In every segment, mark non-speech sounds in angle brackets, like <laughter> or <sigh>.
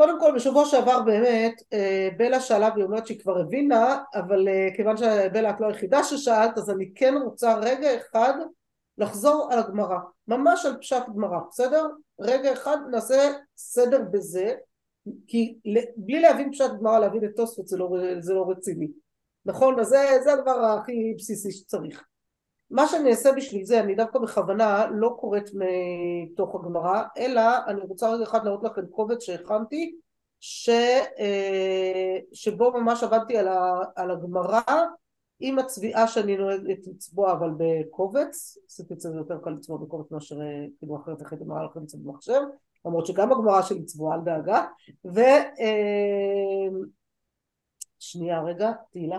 קודם כל בשבוע שעבר באמת אה, בלה שאלה והיא אומרת שהיא כבר הבינה אבל אה, כיוון שבלה את לא היחידה ששאלת אז אני כן רוצה רגע אחד לחזור על הגמרא ממש על פשט גמרא בסדר? רגע אחד נעשה סדר בזה כי בלי להבין פשט גמרא להבין את תוספות זה, לא, זה לא רציני נכון? אז זה, זה הדבר הכי בסיסי שצריך מה שאני אעשה בשביל זה, אני דווקא בכוונה לא קוראת מתוך הגמרא, אלא אני רוצה רגע אחד להראות לכם קובץ שהכנתי, ש, אה, שבו ממש עבדתי על, על הגמרא עם הצביעה שאני נוהגת לצבוע אבל בקובץ, עשיתי את זה יותר קל לצבוע בקובץ מאשר אה, כאילו אחרת אחרת אמרה לכם את זה במחשב, למרות שגם הגמרא שלי צבועה אל דאגה, ו... אה, שנייה רגע, תהילה,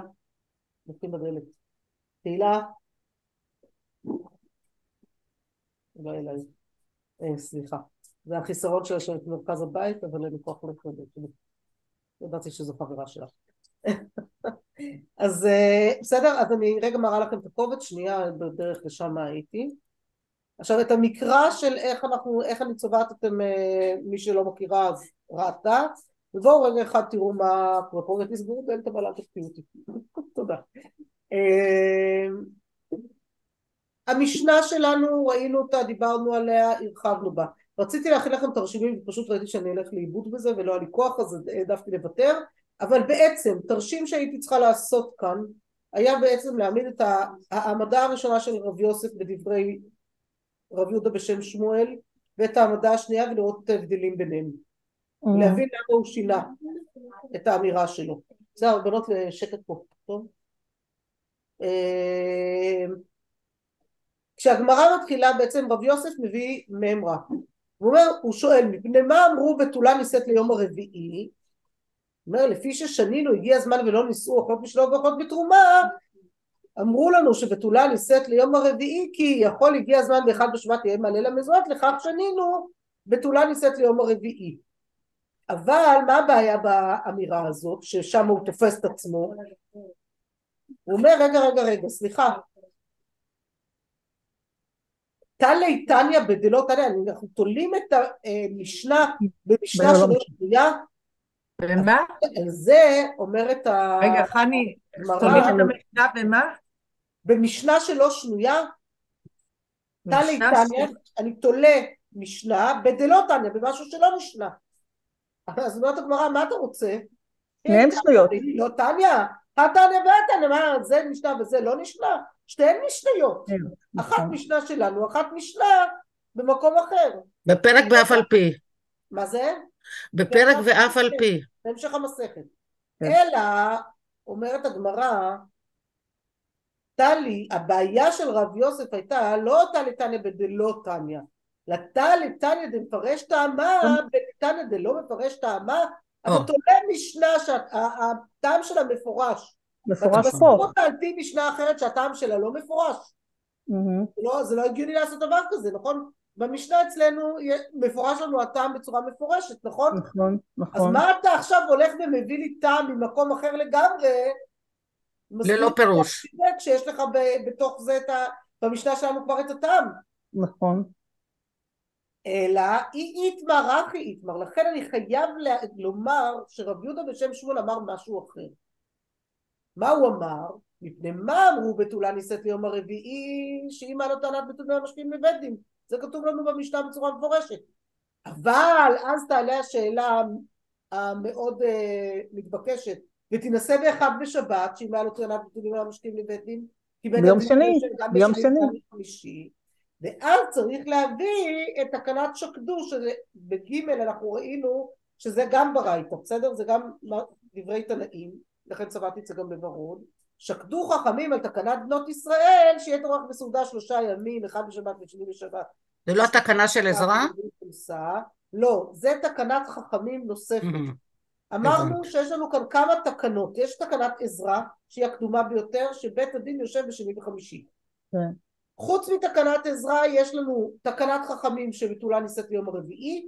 נותנים בדלת, תהילה לא אליי. אה, סליחה. זה החיסרון שלה של מרכז הבית, אבל אין לי כוח לקרוא ידעתי שזו חברה שלך. <laughs> אז אה, בסדר, אז אני רגע מראה לכם את הקובץ, שנייה בדרך לשם הייתי. עכשיו את המקרא של איך אנחנו, איך אני צובעת אתם, אה, מי שלא מכירה אז ראתה, ובואו רגע אחד תראו מה קורה פה, ותסגרו דלת אבל אל תקפיאו אותי. <laughs> תודה. המשנה שלנו ראינו אותה דיברנו עליה הרחבנו בה. רציתי להכין לכם תרשימים ופשוט ראיתי שאני אלך לאיבוד בזה ולא היה לי כוח אז העדפתי לוותר. אבל בעצם תרשים שהייתי צריכה לעשות כאן היה בעצם להעמיד את העמדה הראשונה של רב יוסף בדברי רב יהודה בשם שמואל ואת העמדה השנייה ולראות את ההבדלים ביניהם. Mm. להבין למה הוא שינה את האמירה שלו. זהו בנות לשקט פה טוב? אה, כשהגמרא מתחילה בעצם רב יוסף מביא ממרה. הוא אומר, הוא שואל מפני מה אמרו בתולה נישאת ליום הרביעי? הוא אומר לפי ששנינו הגיע הזמן ולא נישאו אוכלות בשלום ואוכלות בתרומה אמרו לנו שבתולה נישאת ליום הרביעי כי יכול הגיע הזמן באחד בשבט יהיה מלא למזוות לכך שנינו בתולה נישאת ליום הרביעי. אבל מה הבעיה באמירה הזאת ששם הוא תופס את עצמו? הוא אומר רגע רגע רגע סליחה תלי תניא בדלא תניא, אנחנו תולים את המשנה במשנה שלא שנייה. במה? על זה אומרת ה... רגע, חני, תולים את המשנה במה? במשנה שלא שנויה. תלי תניא, אני תולה משנה בדלא תניא, במשהו שלא נשנה. אז אומרת הגמרא, מה אתה רוצה? שניהם שנויות. לא תניא, התניא והתניא, מה זה נשנה וזה לא נשנה? שתיהן משניות. כן, אחת נכון. משנה שלנו, אחת משנה במקום אחר. בפרק ואף על פי. מה זה? בפרק ואף על פי. בהמשך המסכת. כן. אלא, אומרת הגמרא, טלי, הבעיה של רב יוסף הייתה לא טלי תניא בדלא תניא, לטלי תניא דמפרש טעמה, בטניא דלא מפרש טעמה, אתה תולה משנה שהטעם שלה מפורש. מפורש פה. על פי משנה אחרת שהטעם שלה לא מפורש. Mm-hmm. לא, זה לא הגיוני לעשות דבר כזה, נכון? במשנה אצלנו מפורש לנו הטעם בצורה מפורשת, נכון? נכון, נכון. אז מה אתה עכשיו הולך ומביא לי טעם ממקום אחר לגמרי? ללא פירוש. כשיש לך בתוך זה את ה... במשנה שלנו כבר את הטעם. נכון. אלא אי איתמר אחי איתמר, לכן אני חייב לומר שרב יהודה בשם שמואל אמר משהו אחר. מה הוא אמר? מפני מה אמרו בתולה נישאת ליום הרביעי היה לו טענת בתולה המשקיעים לבית דין זה כתוב לנו במשנה בצורה מפורשת. אבל אז תעלה השאלה המאוד uh, מתבקשת ותינשא באחד בשבת שאם היה לו טענת בתולה המשקיעים לבית דין ביום שני, ביום שני. ואז צריך להביא את תקנת שקדו שבגימל אנחנו ראינו שזה גם ברייתא בסדר? זה גם דברי תנאים לכן צבעתי את זה גם בוורוד, שקדו חכמים על תקנת בנות ישראל שיהיה תורח בסעודה שלושה ימים, אחד בשבת ושני בשבת. זה לא התקנה של עזרא? לא, זה תקנת חכמים נוספת. <laughs> אמרנו שיש לנו כאן כמה תקנות, יש תקנת עזרא שהיא הקדומה ביותר שבית הדין יושב בשני וחמישי. כן. חוץ מתקנת עזרא יש לנו תקנת חכמים שבתולה נישאת ליום הרביעי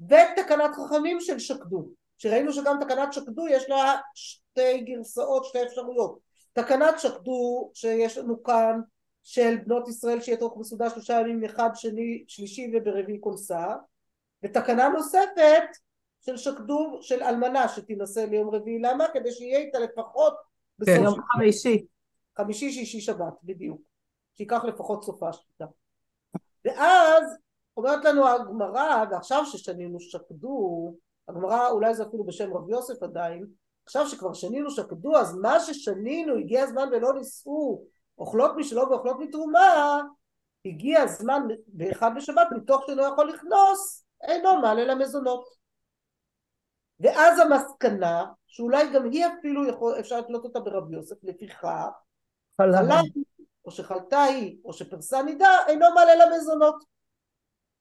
ותקנת חכמים של שקדו. שראינו שגם תקנת שקדו יש לה שתי גרסאות, שתי אפשרויות. תקנת שקדו שיש לנו כאן של בנות ישראל תוך מסעודה שלושה ימים אחד, שני, שלישי וברביעי כונסה ותקנה נוספת של שקדו של אלמנה שתינשא ליום רביעי, למה? כדי שיהיה איתה לפחות בסוף כן, יום. חמישי. חמישי, שישי, שבת, בדיוק. שייקח לפחות סופה שליטה. ואז אומרת לנו הגמרא, ועכשיו ששנינו שקדו, הגמרא אולי זה אפילו בשם רב יוסף עדיין, עכשיו שכבר שנינו שקדו, אז מה ששנינו, הגיע הזמן ולא נישאו, אוכלות משלו ואוכלות מתרומה, הגיע הזמן באחד בשבת, מתוך שלא יכול לכנוס, אינו מעלה למזונות. ואז המסקנה, שאולי גם היא אפילו יכול, אפשר לתלות אותה ברב יוסף, לפיכך, חלה. היא, או שחלתה היא, או שפרסה נידה, אינו מעלה למזונות.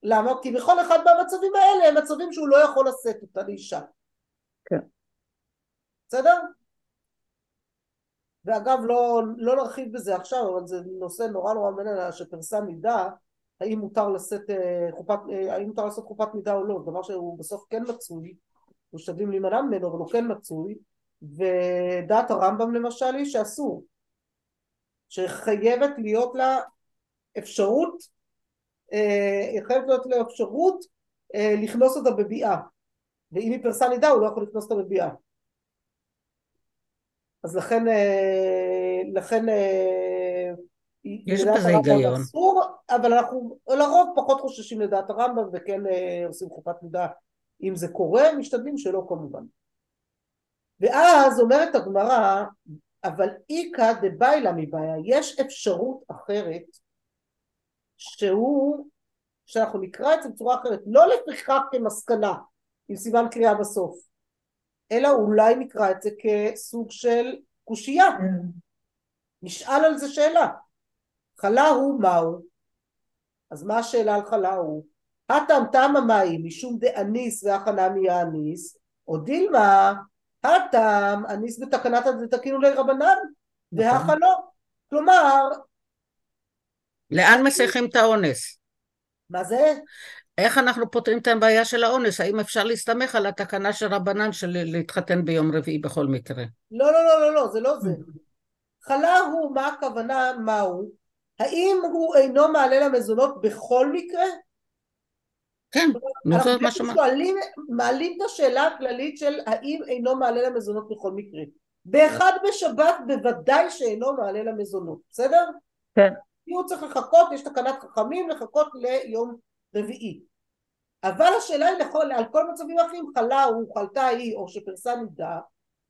למה? כי בכל אחד מהמצבים האלה הם מצבים שהוא לא יכול לשאת אותה לאישה. כן. בסדר? ואגב, לא, לא נרחיב בזה עכשיו, אבל זה נושא נורא נורא מעניין, שפרסה נידה, האם מותר לשאת אה, חופת, אה, האם מותר לעשות חופת נידה או לא, דבר שהוא בסוף כן מצוי, משתדלים להימנע ממנו, אבל הוא כן מצוי, ודעת הרמב"ם למשל היא שאסור, שחייבת להיות לה אפשרות, חייבת להיות לה אפשרות אה, לכנוס אותה בביאה, ואם היא פרסה נידה הוא לא יכול לכנוס אותה בביאה. אז לכן, אה, לכן אה, יש בזה הרמב"ם היגיון. אסור, אבל אנחנו לרוב פחות חוששים לדעת הרמב"ם וכן אה, עושים חופת נידה אם זה קורה, משתדלים שלא כמובן. ואז אומרת הגמרא, אבל איכא דביילה מבעיה, יש אפשרות אחרת שהוא, שאנחנו נקרא את זה בצורה אחרת, לא לפיכך כמסקנה, עם סימן קריאה בסוף, אלא אולי נקרא את זה כסוג של קושייה, נשאל על זה שאלה. חלה הוא מהו? אז מה השאלה על חלה הוא? הטעם טעם המים משום דאניס והכנה מיאניס, או דילמה, הטעם אניס בתקנת הדתקינו לרבנן, והכה לא. כלומר, לאן מסייחים את האונס? מה זה? איך אנחנו פותרים את הבעיה של האונס? האם אפשר להסתמך על התקנה של רבנן של להתחתן ביום רביעי בכל מקרה? לא, לא, לא, לא, לא, זה לא זה. חלה הוא, מה הכוונה, מהו? האם הוא אינו מעלה למזונות בכל מקרה? כן, נו, אנחנו זה מה שאמרתי. שואלים, מעלים את השאלה הכללית של האם אינו מעלה למזונות בכל מקרה. באחד בשבת בוודאי שאינו מעלה למזונות, בסדר? כן. כי הוא צריך לחכות, יש תקנת חכמים לחכות ליום רביעי. אבל השאלה היא לכל, על כל מצבים אחרים, חלה הוא, חלתה היא, או שפרסה נידה,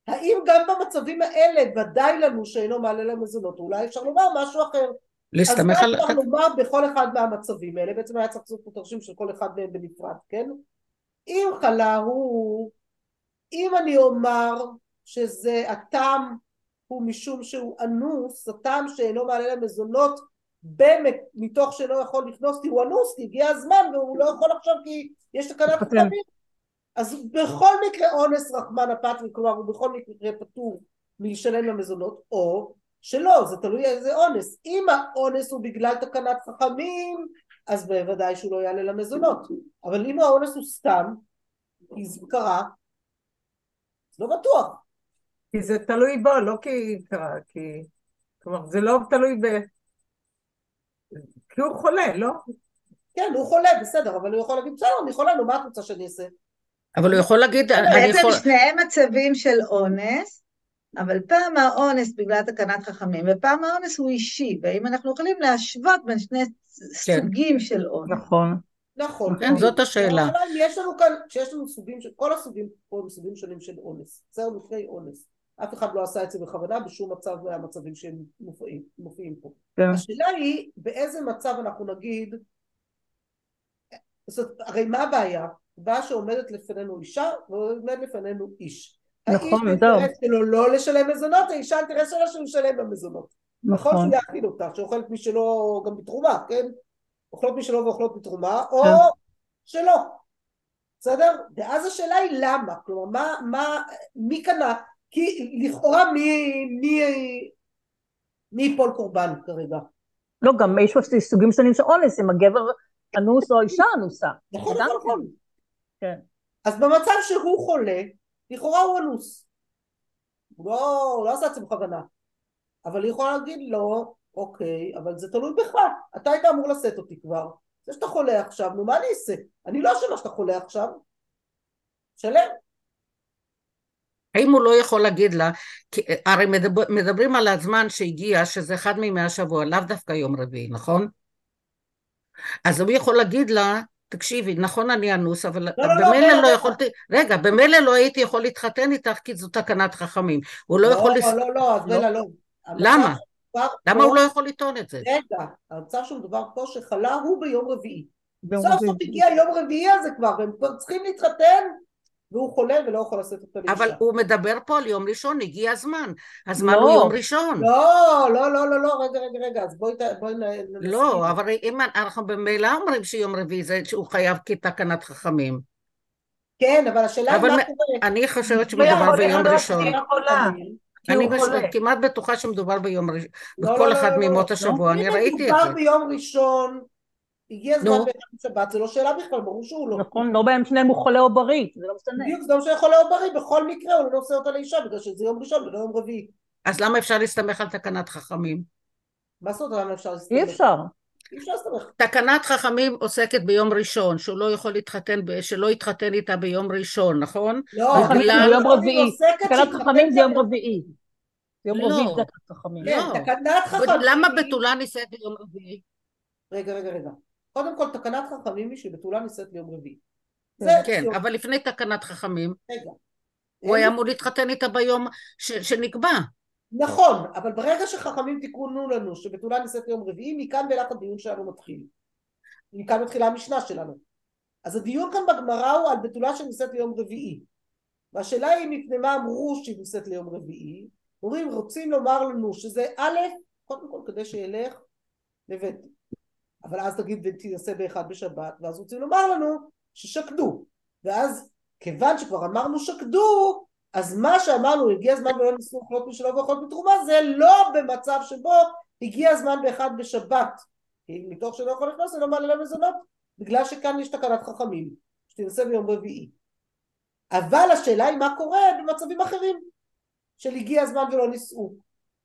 האם גם במצבים האלה ודאי לנו שאינו מעלה למזונות, אולי אפשר לומר משהו אחר. להסתמך אז על... מה אפשר לומר בכל אחד מהמצבים האלה? בעצם היה צריך לעשות פה תרשים של כל אחד מהם בנפרד, כן? אם חלה הוא, אם אני אומר שזה הטעם הוא משום שהוא אנוס, הטעם שאינו מעלה למזונות באמת מתוך שאינו יכול לכנוס כי הוא אנוס, כי הגיע הזמן והוא לא יכול עכשיו כי יש תקנת. חכמים. אז בכל מקרה אונס רחמן הפטרי, כלומר הוא בכל מקרה פטור מלשלם למזונות, או שלא, זה תלוי איזה אונס. אם האונס הוא בגלל תקנת חכמים, אז בוודאי שהוא לא יעלה למזונות. אבל אם האונס הוא סתם, כי זה קרה, לא בטוח. כי זה תלוי בו, לא כי קרה, כי... כלומר, זה לא תלוי ב... כי הוא חולה, לא? כן, הוא חולה, בסדר, אבל הוא יכול להגיד, בסדר, אני חולה, נו, מה את רוצה שאני אעשה? אבל הוא יכול להגיד, אני בעצם יכול... שניהם מצבים של אונס, אבל פעם האונס בגלל תקנת חכמים, ופעם האונס הוא אישי, והאם אנחנו יכולים להשוות בין שני כן. סוגים של אונס. נכון. נכון. כן, זאת השאלה. יש לנו כאן, שיש לנו סוגים, של- כל הסוגים פה הם סוגים שונים של אונס. זה לפני אונס. אף אחד לא עשה את זה בכוונה בשום מצב מהמצבים שהם מופיעים, מופיעים פה. כן. השאלה היא באיזה מצב אנחנו נגיד, זאת, הרי מה הבעיה? הבעיה שעומדת לפנינו אישה ועומד לפנינו איש. נכון, האיש זהו. האינטרס שלו לא לשלם מזונות, האישה האינטרס שלה שהוא ישלם במזונות. נכון נכון. שהוא יאכיל אותה, שאוכלת מי שלא גם בתרומה, כן? אוכלות מי שלא ואוכלות בתרומה, או כן. שלא. בסדר? ואז השאלה היא למה, כלומר מה, מה, מי קנה, כי לכאורה מי, מי, מי ייפול קורבן כרגע. לא, גם יש סוגים שונים של אונס, אם הגבר אנוס או האישה אנוסה. נכון, נכון, נכון. כן. אז במצב שהוא חולה, לכאורה הוא אנוס. הוא לא, הוא לא עשה את זה בכוונה. אבל היא יכולה להגיד לו, אוקיי, אבל זה תלוי בך, אתה היית אמור לשאת אותי כבר. זה שאתה חולה עכשיו, נו מה אני אעשה? אני לא אשמה שאתה חולה עכשיו. שלם. האם הוא לא יכול להגיד לה, כי הרי מדבר, מדברים על הזמן שהגיע, שזה אחד מימי השבוע, לאו דווקא יום רביעי, נכון? אז הוא יכול להגיד לה, תקשיבי, נכון אני אנוס, אבל לא, לא, לא, במילא לא, לא לא. יכולתי, רגע, במילא לא הייתי יכול להתחתן איתך כי זו תקנת חכמים. הוא לא יכול... לס- לא, לא, לא, אז לא. לא. למה? למה הוא לא יכול לטעון את זה? רגע, המצב שמדובר פה שחלה הוא ביום רביעי. ביום סוף רביעי. סוף הגיע יום רביעי הזה כבר, והם כבר צריכים להתחתן, והוא חולה ולא יכול לשאת אותה לאישה. אבל הוא מדבר פה על יום ראשון, הגיע הזמן. הזמן לא. הוא יום ראשון. לא, לא, לא, לא, לא, רגע, רגע, רגע, אז בואי, בואי. לא, אבל אם אנחנו במילא אומרים שיום רביעי זה שהוא חייב כתקנת חכמים. כן, אבל השאלה היא אבל מה מ- קורה. אני חושבת לא שמדובר ביום ראשון. אני מש-. כמעט בטוחה שמדובר ביום ראשון. לא, בכל לא, אחד לא, לא, מימות לא. השבוע, אני אם ראיתי את מדובר זה. ביום ראשון, הגיע הזמן נו. באחד בשבת, זה לא שאלה בכלל, ברור שהוא לא. נכון, לא בין שניהם הוא חולה או בריא, זה לא משנה. בדיוק, זה לא שיכול להיות בריא, בכל מקרה הוא לא נושא אותה לאישה, בגלל שזה יום ראשון ולא יום רביעי. אז למה אפשר להסתמך על תקנת חכמים? מה זאת אומרת, למה אפשר להסתמך? אי אפשר. תקנת חכמים עוסקת ביום ראשון, שהוא לא יכול להתחתן, שלא יתחתן איתה ביום ראשון, נכון? לא, ביום רביעי. תקנת חכמים זה יום רביעי. יום לא. רביעי זה תקנת חכמים. כן, לא. תקנת חכמים. למה בתולה נישאת ביום רביעי? רגע, רגע, רגע. קודם כל, תקנת חכמים היא שבתולה נישאת ליום רביעי. כן, כן. אבל לפני תקנת חכמים, רגע. הוא היה אמור להתחתן איתה ביום שנקבע. נכון, אבל ברגע שחכמים תיקנו לנו שבתולה נישאת ליום רביעי, מכאן ואילך הדיון שלנו מתחיל. מכאן מתחילה המשנה שלנו. אז הדיון כאן בגמרא הוא על בתולה שנישאת ליום רביעי. והשאלה היא מפני מה אמרו שהיא נישאת ליום רביעי. אומרים, רוצים לומר לנו שזה א', קודם כל כדי שילך לבית. אבל אז תגיד ותנסה באחד בשבת, ואז רוצים לומר לנו ששקדו. ואז כיוון שכבר אמרנו שקדו, אז מה שאמרנו הגיע הזמן ולא ניסו אוכלות משלו ואוכלות בתרומה זה לא במצב שבו הגיע הזמן באחד בשבת. כי מתוך שלא יכול לכנוס לא מעלה למזונות בגלל שכאן יש תקנת חכמים שתנסה ביום רביעי. אבל השאלה היא מה קורה במצבים אחרים של הגיע הזמן ולא נישאו.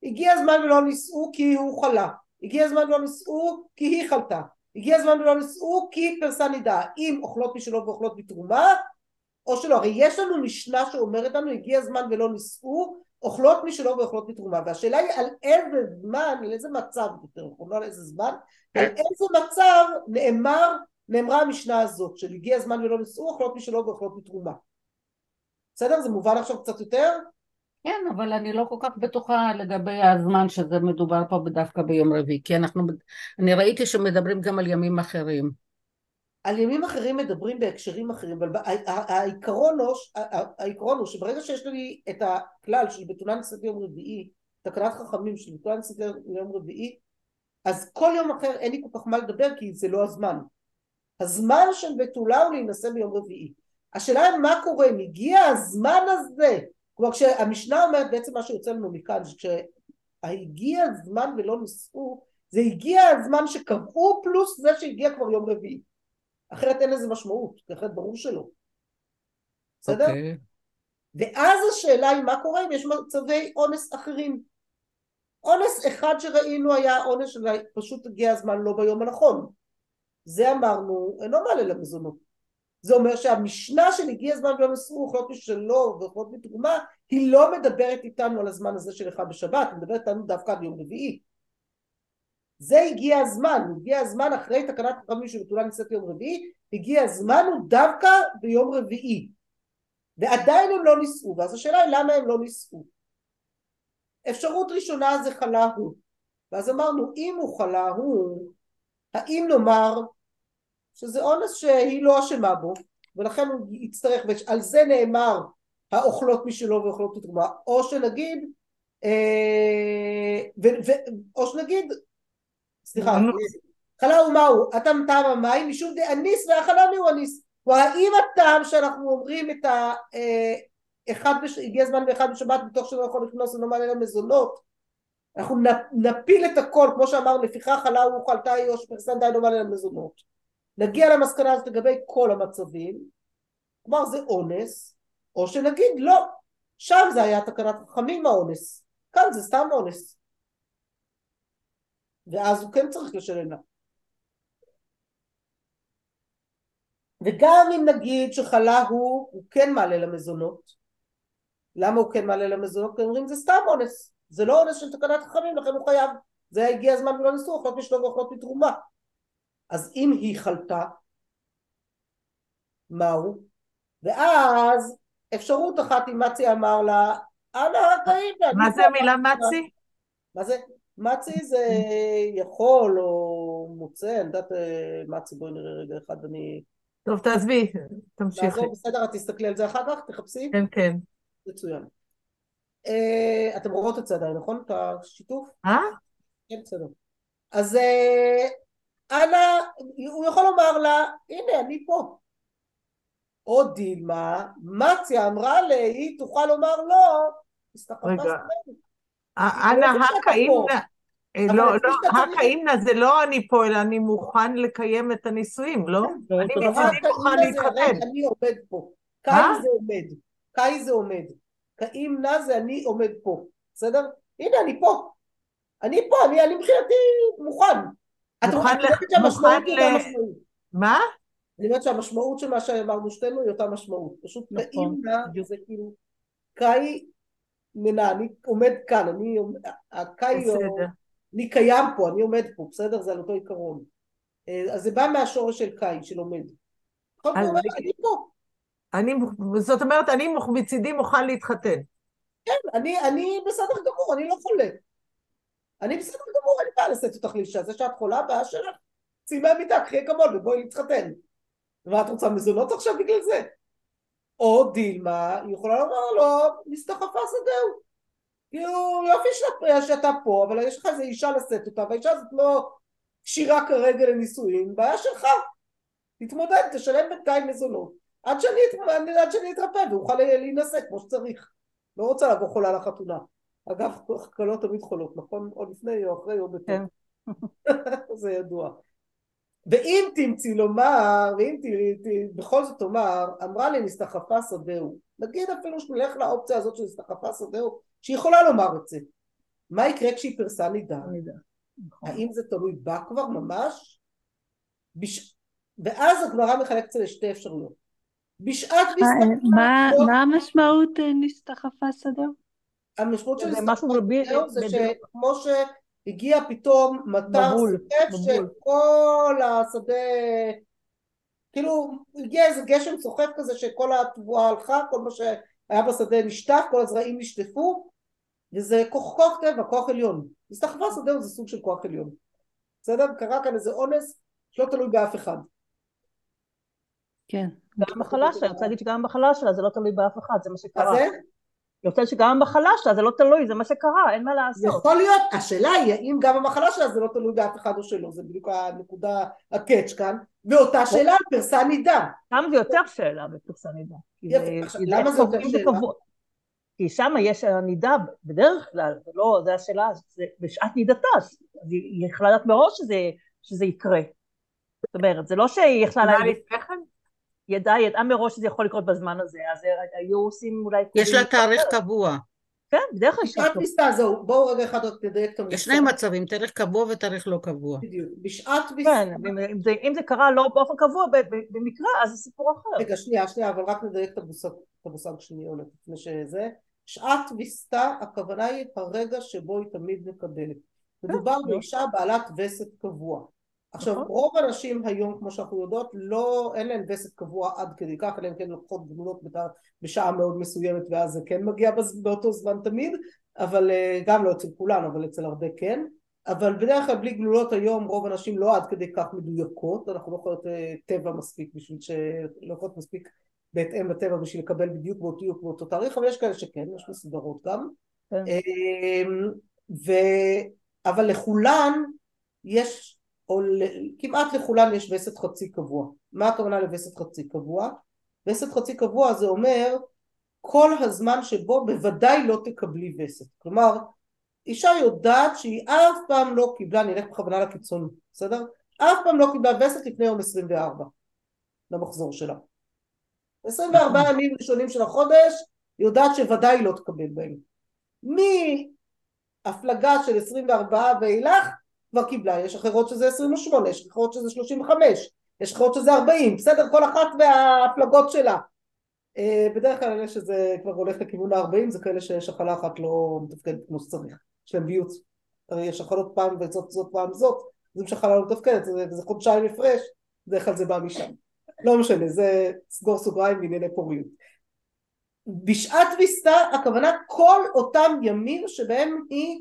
הגיע הזמן ולא נישאו כי הוא חלה הגיע הזמן ולא נישאו כי היא חלתה הגיע הזמן ולא נישאו כי פרסה נידה אם אוכלות משלו ואוכלות בתרומה או שלא, הרי יש לנו משנה שאומרת לנו הגיע הזמן ולא נישאו, אוכלות משלו ואוכלות בתרומה, והשאלה היא על איזה זמן, על איזה מצב יותר נכון, לא על איזה זמן, על איזה מצב נאמר, נאמרה המשנה הזאת, של הגיע הזמן ולא נישאו, אוכלות משלו ואוכלות בתרומה. בסדר? זה מובן עכשיו קצת יותר? כן, אבל אני לא כל כך בטוחה לגבי הזמן שזה מדובר פה דווקא ביום רביעי, כי אנחנו, אני ראיתי שמדברים גם על ימים אחרים. על ימים אחרים מדברים בהקשרים אחרים, אבל הע- הע- העיקרון הוא, הע- העיקרון הוא שברגע שיש לי את הכלל של בתולה נישאת ליום רביעי, תקנת חכמים של בתולה נישאת ליום רביעי, אז כל יום אחר אין לי כל כך מה לדבר כי זה לא הזמן. הזמן של בתולה הוא להינשא ביום רביעי. השאלה היא מה קורה אם הגיע הזמן הזה, כלומר כשהמשנה אומרת בעצם מה שיוצא לנו מכאן, כשהגיע הזמן ולא נישאו, זה הגיע הזמן שקבעו פלוס זה שהגיע כבר יום רביעי. אחרת אין לזה משמעות, אחרת ברור שלא. בסדר? אוקיי. ואז השאלה היא מה קורה אם יש מצבי אונס אחרים. אונס אחד שראינו היה אונס של פשוט הגיע הזמן לא ביום הנכון. זה אמרנו, אינו מעלה למזונות. זה אומר שהמשנה של הגיע הזמן ולא מסרו אוכלות משלו ואוכלות בתרומה, היא לא מדברת איתנו על הזמן הזה של אחד בשבת, היא מדברת איתנו דווקא על יום רביעי. זה הגיע הזמן, הגיע הזמן אחרי תקנת חכמים שבתולה נישאת יום רביעי, הגיע הזמן הוא דווקא ביום רביעי. ועדיין הם לא נישאו, ואז השאלה היא למה הם לא נישאו. אפשרות ראשונה זה חלה הוא, ואז אמרנו אם הוא חלה הוא, האם נאמר שזה אונס שהיא לא אשמה בו, ולכן הוא יצטרך, ועל זה נאמר האוכלות משלו ואוכלות בתרומה, או שנגיד, אה, ו, ו, או שנגיד, סליחה. חלה הוא מהו? הטעם טעם המים משום דאניס והחלה מיהו אניס. האם הטעם שאנחנו אומרים את ה... אה, אחד בש... הגיע הזמן באחד בשבת מתוך שלא יכול לכנוס ולא מעלה למזונות אנחנו נפיל את הכל כמו שאמרנו לפיכך חלה הוא חלתה היא או שפרסן די לא מעלה למזונות נגיע למסקנה הזאת לגבי כל המצבים כלומר זה אונס או שנגיד לא שם זה היה תקנת חכמים האונס כאן זה סתם אונס ואז הוא כן צריך לשלם לה וגם אם נגיד שחלה הוא, הוא כן מעלה למזונות. למה הוא כן מעלה למזונות? כי אומרים זה סתם אונס, זה לא אונס של תקנת חכמים, לכן הוא חייב. זה הגיע הזמן ולא ניסו, אוכלות משלום ואוכלות מתרומה. אז אם היא חלתה, מהו? ואז אפשרות אחת אם מצי אמר לה, אנא הקאים. מה זה המילה מצי? מה זה? מצי זה יכול או מוצא, אני יודעת אה, מצי בואי נראה רגע אחד אני... טוב, תעזבי, תמשיכי. בסדר, את תסתכלי על זה אחר כך, תחפשי. כן, כן. מצוין. אה, אתם רואות את זה עדיין, נכון? את השיתוף? אה? כן, בסדר. אז אה, אנא, הוא יכול לומר לה, הנה, אני פה. או דילמה, מציה אמרה לי, היא תוכל לומר לא, רגע. סביב. אנא לא הקאימנה, אה, לא, לא, הקאימנה זה לא אני פה, אלא אני מוכן לקיים את הנישואים, לא? לא, אני אה, מוכן להתחתן. אני עומד פה. אה? קאי זה עומד. קאי זה עומד. קאים נא זה אני עומד פה. בסדר? הנה, אני פה. אני פה, אני מבחינתי מוכן. את ל- שהמשמעות היא אותה משמעות. מה? אני אומרת שהמשמעות של מה שאמרנו שתינו היא אותה משמעות. פשוט נכון, קאים נא בדיוק. זה כאילו קאי מנה, אני עומד כאן, אני עומד- הקאי. אני קיים פה, אני עומד פה, בסדר? זה על אותו עיקרון. אה, אז זה בא מהשורש של קאי, של עומד. אומר, אני- פה. אני, זאת אומרת, אני מצידי מוכן להתחתן. כן, אני, אני בסדר גמור, אני לא חולה. אני בסדר גמור, לי בעיה לשאת אותך לאישה. זה שאת חולה, בעיה שלך. צאי מהמיטה, קחי אקמול ובואי להתחתן. ומה את רוצה מזונות עכשיו בגלל זה? או דילמה, היא יכולה לומר לו, נסתחפה שדהו. כאילו, יופי שאתה, שאתה פה, אבל יש לך איזו אישה לשאת אותה, והאישה הזאת לא כשירה כרגע לנישואין, בעיה שלך. תתמודד, תשלם בינתיים מזונות. עד שאני, עד שאני אתרפא ואוכל להינשא כמו שצריך. לא רוצה לבוא חולה לחתונה. אגב, כלות תמיד חולות, נכון? או לפני או אחרי או בתור. כן. <laughs> זה ידוע. ואם תמצאי לומר, ואם תראי, ת- בכל זאת תאמר, אמרה לי נסתחפה שדהו. נגיד אפילו שנלך לאופציה הזאת של נסתחפה שדהו, שהיא יכולה לומר את זה. מה יקרה כשהיא פרסה נידה? נכון. האם זה תלוי בה כבר ממש? בש... ואז הגמרא מחלקת זה לשתי אפשרויות. בשעת נסתחפה מה- מה המשמעות אה, נסתחפה שדהו? המשמעות של שדהו זה בדיוק. שכמו שהגיע פתאום מטר מבול. שכל השדה כאילו הגיע איזה גשם סוחף כזה שכל התבואה הלכה, כל מה שהיה בשדה נשטף, כל הזרעים נשטפו וזה כוח, כוח טבע, כוח עליון. נסתחפה שדהו זה סוג של כוח עליון. בסדר? קרה כאן איזה אונס שלא תלוי באף אחד. כן. גם המחלה שלה, אני רוצה להגיד שגם המחלה שלה זה לא תלוי באף אחד, זה מה מה שקרה. רוצה שגם המחלה שלה זה לא תלוי, זה מה שקרה, אין מה לעשות. יכול להיות, השאלה היא האם גם המחלה שלה זה לא תלוי באף אחד או שלא, זה בדיוק הנקודה, הקאץ' כאן, ואותה שאלה על פרסה נידה. שם זה יותר שאלה בפרסה נידה. למה זה יותר שאלה? כי שם יש נידה בדרך כלל, זה לא, זה השאלה, זה בשעת נידתה, אז היא יכלה לדעת מראש שזה, שזה יקרה. זאת אומרת, זה לא שהיא יכלה מה להגיד, לפני כן? ידעה, ידעה מראש שזה יכול לקרות בזמן הזה, אז היו עושים אולי... יש לה תאריך קבוע. כן, בדרך כלל בשעת שעת ויסתה, זהו, בואו רגע אחד רק תדייק את המושג. יש שני מצבים, תאריך קבוע ותאריך לא קבוע. בדיוק, בשעת ויסתה, כן, אם- זה, אם זה קרה לא באופן קבוע במקרה, אז זה סיפור אחר. רגע שנייה, שנייה, אבל רק נדייק את המושג, את המושג שני עולה לפני שזה. שעת ויסתה, הכוונה היא הרגע שבו היא תמיד מקבלת. מדובר נכון. באישה בעלת וסת קבוע. עכשיו נכון. רוב הנשים היום כמו שאנחנו יודעות לא אין להן וסת קבוע עד כדי כך אלא אם כן לוקחות גבולות בת- בשעה מאוד מסוימת ואז זה כן מגיע באותו זמן תמיד אבל אה, גם לא אצל כולן אבל אצל הרבה כן אבל בדרך כלל בלי גלולות היום רוב הנשים לא עד כדי כך מדויקות אנחנו לא יכולות אה, טבע מספיק בשביל ש... לא יכולות מספיק בהתאם לטבע בשביל לקבל בדיוק באותו באותו תאריך אבל יש כאלה שכן יש מסודרות גם כן. אמ, ו... אבל לכולן יש או. כמעט לכולן יש וסת חצי קבוע מה הכוונה לווסת חצי קבוע? וסת חצי קבוע זה אומר כל הזמן שבו בוודאי לא תקבלי וסת כלומר אישה יודעת שהיא אף פעם לא קיבלה, אני אלך בכוונה לקיצון, בסדר? אף פעם לא קיבלה וסת לפני יום 24 למחזור שלה. 24 ימים ראשונים של החודש, היא יודעת שוודאי לא תקבל בהם. מהפלגה של 24 ואילך כבר קיבלה, יש אחרות שזה 28, יש אחרות שזה 35, יש אחרות שזה 40, בסדר? כל אחת וההפלגות שלה. אה, בדרך כלל אלה שזה כבר הולך לכיוון ה-40 זה כאלה ששחלה אחת לא מתפקדת כמו שצריך, יש להם ביוץ. הרי יש שחלות פעם וזאת זאת פעם זאת, אז אם שחלה לא מתפקדת זה, זה חודשיים הפרש, בדרך כלל זה בא משם. לא משנה, זה סגור סוגריים בענייני פוריות. בשעת ויסתה הכוונה כל אותם ימים שבהם היא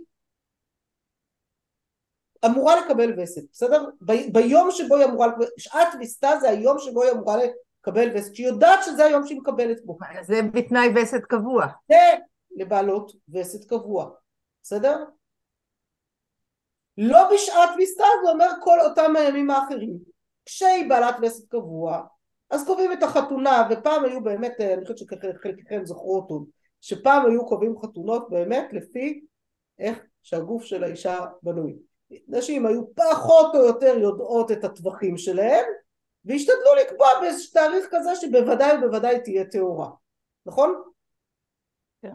אמורה לקבל וסת, בסדר? ב- ביום שבו היא אמורה לקבל, שעת ויסתה זה היום שבו היא אמורה לקבל וסת, שהיא יודעת שזה היום שהיא מקבלת בו. זה בתנאי וסת קבוע. זה לבעלות וסת קבוע, בסדר? לא בשעת ויסתה זה אומר כל אותם הימים האחרים. כשהיא בעלת וסת קבוע אז קובעים את החתונה ופעם היו באמת, אני חושבת שחלקכם זכרו אותו, שפעם היו קובעים חתונות באמת לפי איך שהגוף של האישה בנוי. נשים היו פחות או יותר יודעות את הטווחים שלהן והשתדלו לקבוע באיזה תאריך כזה שבוודאי ובוודאי תהיה טהורה, נכון? כן.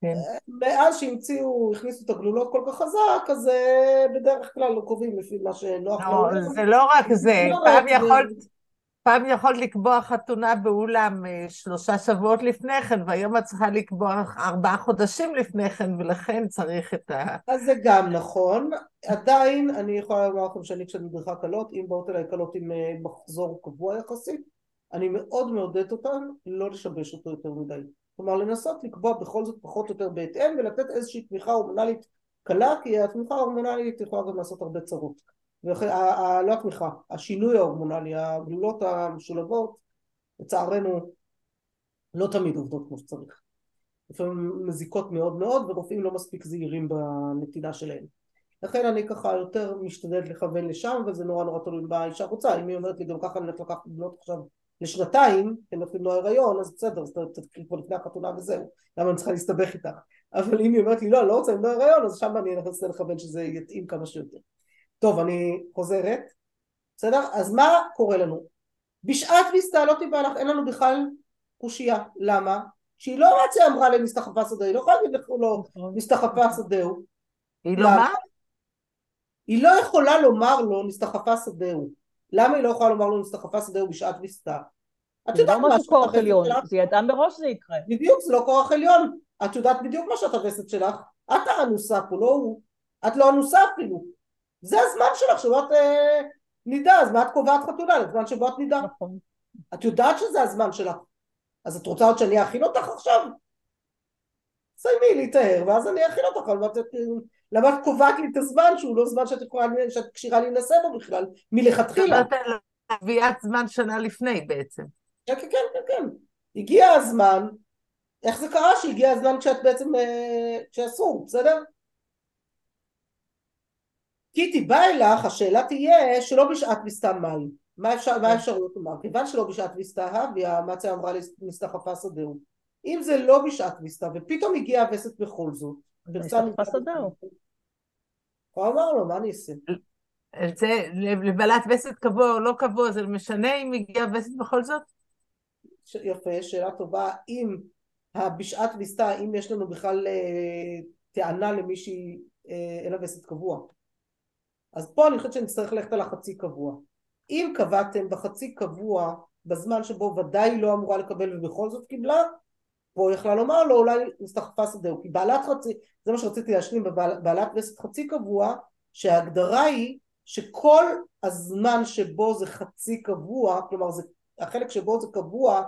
כן. מאז שהמציאו, הכניסו את הגלולות כל כך חזק, אז אה, בדרך כלל לא קובעים לפי מה שנוח לא, לעולם. זה לא רק זה, לא פעם. יכולת... פעם יכולת לקבוע חתונה באולם אה, שלושה שבועות לפני כן, והיום את צריכה לקבוע ארבעה חודשים לפני כן, ולכן צריך את ה... אז זה גם נכון, עדיין אני יכולה לומר לכם שאני כשאני מדריכה קלות, אם באות אליי קלות עם אה, מחזור קבוע יחסית, אני מאוד מעודדת אותן לא לשבש אותו יותר מדי. כלומר לנסות לקבוע בכל זאת פחות או יותר בהתאם ולתת איזושהי תמיכה הורמונלית קלה, כי התמיכה ההורמונלית יכולה גם לעשות הרבה צרות. לא התמיכה, השינוי ההורמונלי, הגלולות המשולבות, לצערנו לא תמיד עובדות כמו שצריך. לפעמים מזיקות מאוד מאוד ורופאים לא מספיק זהירים בנתינה שלהם. לכן אני ככה יותר משתדלת לכוון לשם וזה נורא נורא תלוי מה האישה רוצה אם היא אומרת לי גם ככה אני הולכת לקחת בנות עכשיו לשנתיים כי נותנים לו הריון אז בסדר אז תתחיל כבר לפני החתונה וזהו למה אני צריכה להסתבך איתך אבל אם היא אומרת לי לא אני לא רוצה למנוע הריון אז שם אני אנסה לכוון שזה יתאים כמה שיותר טוב אני חוזרת בסדר אז מה קורה לנו בשעת ויסתה לא תיבא לך אין לנו בכלל קושייה למה שהיא לא רק שאמרה למסתחפה שדהו היא לא יכולה להגיד לך לא מסתחפה שדהו היא לא? מה? היא לא יכולה לומר לו נסתחפה שדהו. למה היא לא יכולה לומר לו נסתחפה שדהו בשעת ויסתה? את זה יודעת לא מה שעת כוח עליון? זה ידעה מראש שזה יקרה. בדיוק, זה לא כוח עליון. את יודעת בדיוק מה שעת הווסת שלך. את האנוסה פה, לא הוא. את לא אנוסה אפילו. זה הזמן שלך שבו את אה, נידה, אז מה את קובעת חתונה? לזמן שבו את נידה. נכון. את יודעת שזה הזמן שלך. אז את רוצה עוד שאני אכין אותך עכשיו? סיימי להיטהר, ואז אני אכין אותך, אבל למה את קובעת לי את הזמן שהוא לא זמן שאת יכולה, שאת כשירה להינשא בו בכלל, מלכתחילה. קביעת זמן שנה לפני בעצם. כן, כן, כן, כן. הגיע הזמן, איך זה קרה שהגיע הזמן כשאת בעצם, אה, כשאסור, בסדר? קיטי בא אליך, השאלה תהיה שלא בשעת מסתם מים. מה אפשר, מה האפשרויות לומר? כיוון שלא בשעת ויסתה הוויה, מצה אמרה מסתחפה שדהו. אם זה לא בשעת ויסתה, ופתאום הגיעה הווסת בכל זאת, פרצה מסתחפה שדהו. הוא אמר לו, מה אני אעשה? זה לבעלת וסת קבוע או לא קבוע, זה משנה אם הגיעה וסת בכל זאת? ש- יפה, שאלה טובה. אם בשעת ויסתה, אם יש לנו בכלל אה, טענה למישהי אה, אין לה וסת קבוע. אז פה אני חושבת שנצטרך ללכת על החצי קבוע. אם קבעתם בחצי קבוע, בזמן שבו ודאי היא לא אמורה לקבל ובכל זאת קיבלה, פה היא יכלה לומר לו אולי נסתחפה שדהו. כי בעלת חצי, זה מה שרציתי להשלים בבעלת וסת חצי קבוע, שההגדרה היא שכל הזמן שבו זה חצי קבוע, כלומר זה החלק שבו זה קבוע,